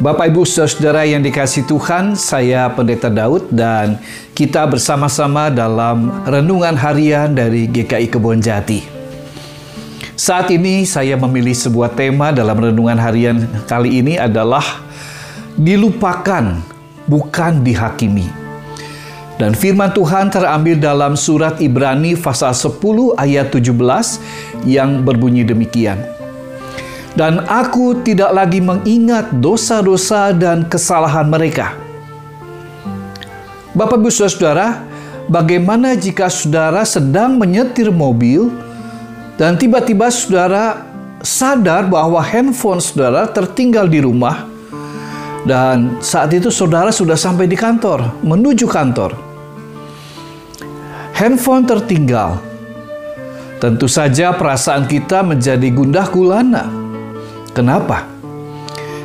Bapak Ibu Saudara yang dikasih Tuhan, saya Pendeta Daud dan kita bersama-sama dalam renungan harian dari GKI Kebon Jati. Saat ini saya memilih sebuah tema dalam renungan harian kali ini adalah dilupakan bukan dihakimi. Dan firman Tuhan terambil dalam surat Ibrani pasal 10 ayat 17 yang berbunyi demikian dan aku tidak lagi mengingat dosa-dosa dan kesalahan mereka. Bapak Ibu Saudara, bagaimana jika saudara sedang menyetir mobil dan tiba-tiba saudara sadar bahwa handphone saudara tertinggal di rumah dan saat itu saudara sudah sampai di kantor, menuju kantor. Handphone tertinggal. Tentu saja perasaan kita menjadi gundah gulana Kenapa?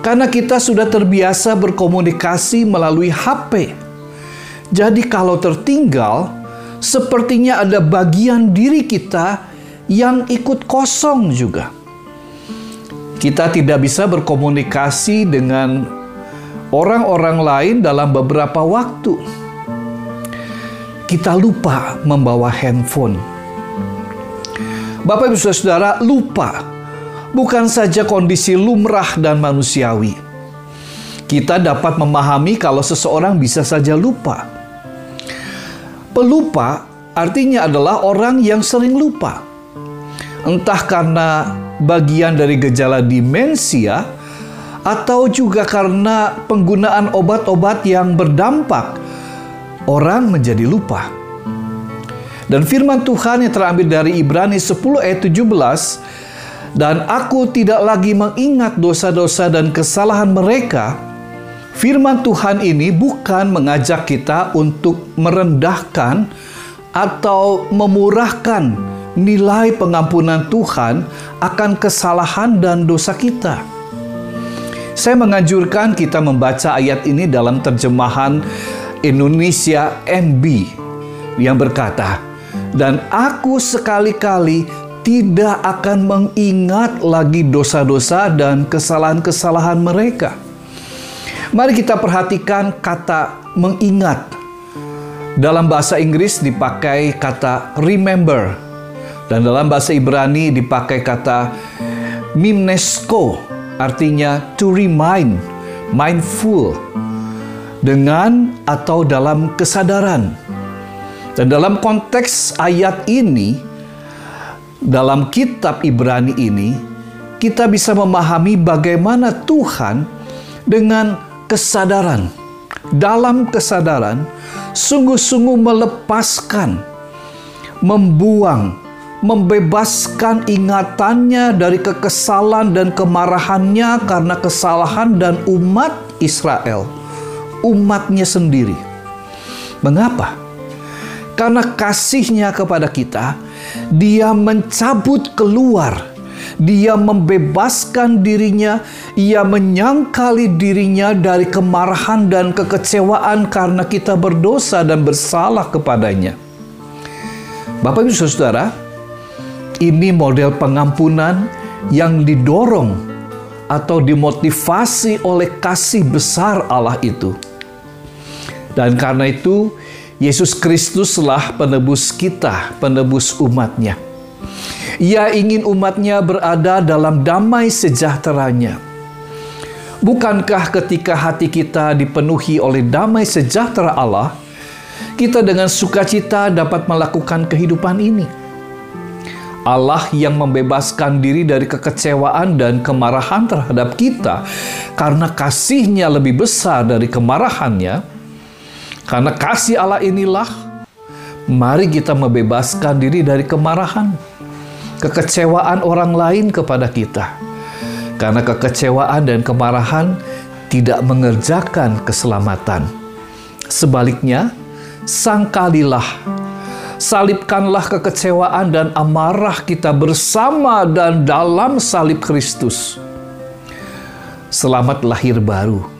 Karena kita sudah terbiasa berkomunikasi melalui HP. Jadi, kalau tertinggal, sepertinya ada bagian diri kita yang ikut kosong juga. Kita tidak bisa berkomunikasi dengan orang-orang lain dalam beberapa waktu. Kita lupa membawa handphone. Bapak Ibu Saudara lupa bukan saja kondisi lumrah dan manusiawi. Kita dapat memahami kalau seseorang bisa saja lupa. Pelupa artinya adalah orang yang sering lupa. Entah karena bagian dari gejala demensia atau juga karena penggunaan obat-obat yang berdampak, orang menjadi lupa. Dan firman Tuhan yang terambil dari Ibrani 10 ayat 17 dan aku tidak lagi mengingat dosa-dosa dan kesalahan mereka. Firman Tuhan ini bukan mengajak kita untuk merendahkan atau memurahkan nilai pengampunan Tuhan akan kesalahan dan dosa kita. Saya menganjurkan kita membaca ayat ini dalam terjemahan Indonesia MB yang berkata, "Dan aku sekali-kali tidak akan mengingat lagi dosa-dosa dan kesalahan-kesalahan mereka. Mari kita perhatikan kata mengingat. Dalam bahasa Inggris dipakai kata remember dan dalam bahasa Ibrani dipakai kata mimnesko artinya to remind, mindful dengan atau dalam kesadaran. Dan dalam konteks ayat ini dalam kitab Ibrani ini, kita bisa memahami bagaimana Tuhan dengan kesadaran, dalam kesadaran, sungguh-sungguh melepaskan, membuang, membebaskan ingatannya dari kekesalan dan kemarahannya karena kesalahan dan umat Israel, umatnya sendiri. Mengapa? Karena kasihnya kepada kita, dia mencabut keluar. Dia membebaskan dirinya, ia menyangkali dirinya dari kemarahan dan kekecewaan karena kita berdosa dan bersalah kepadanya. Bapak Ibu Saudara, ini model pengampunan yang didorong atau dimotivasi oleh kasih besar Allah itu. Dan karena itu, Yesus Kristuslah penebus kita, penebus umatnya. Ia ingin umatnya berada dalam damai sejahteranya. Bukankah ketika hati kita dipenuhi oleh damai sejahtera Allah, kita dengan sukacita dapat melakukan kehidupan ini? Allah yang membebaskan diri dari kekecewaan dan kemarahan terhadap kita karena kasihnya lebih besar dari kemarahannya, karena kasih Allah inilah, mari kita membebaskan diri dari kemarahan, kekecewaan orang lain kepada kita. Karena kekecewaan dan kemarahan tidak mengerjakan keselamatan. Sebaliknya, sangkalilah, Salibkanlah kekecewaan dan amarah kita bersama dan dalam salib Kristus. Selamat lahir baru.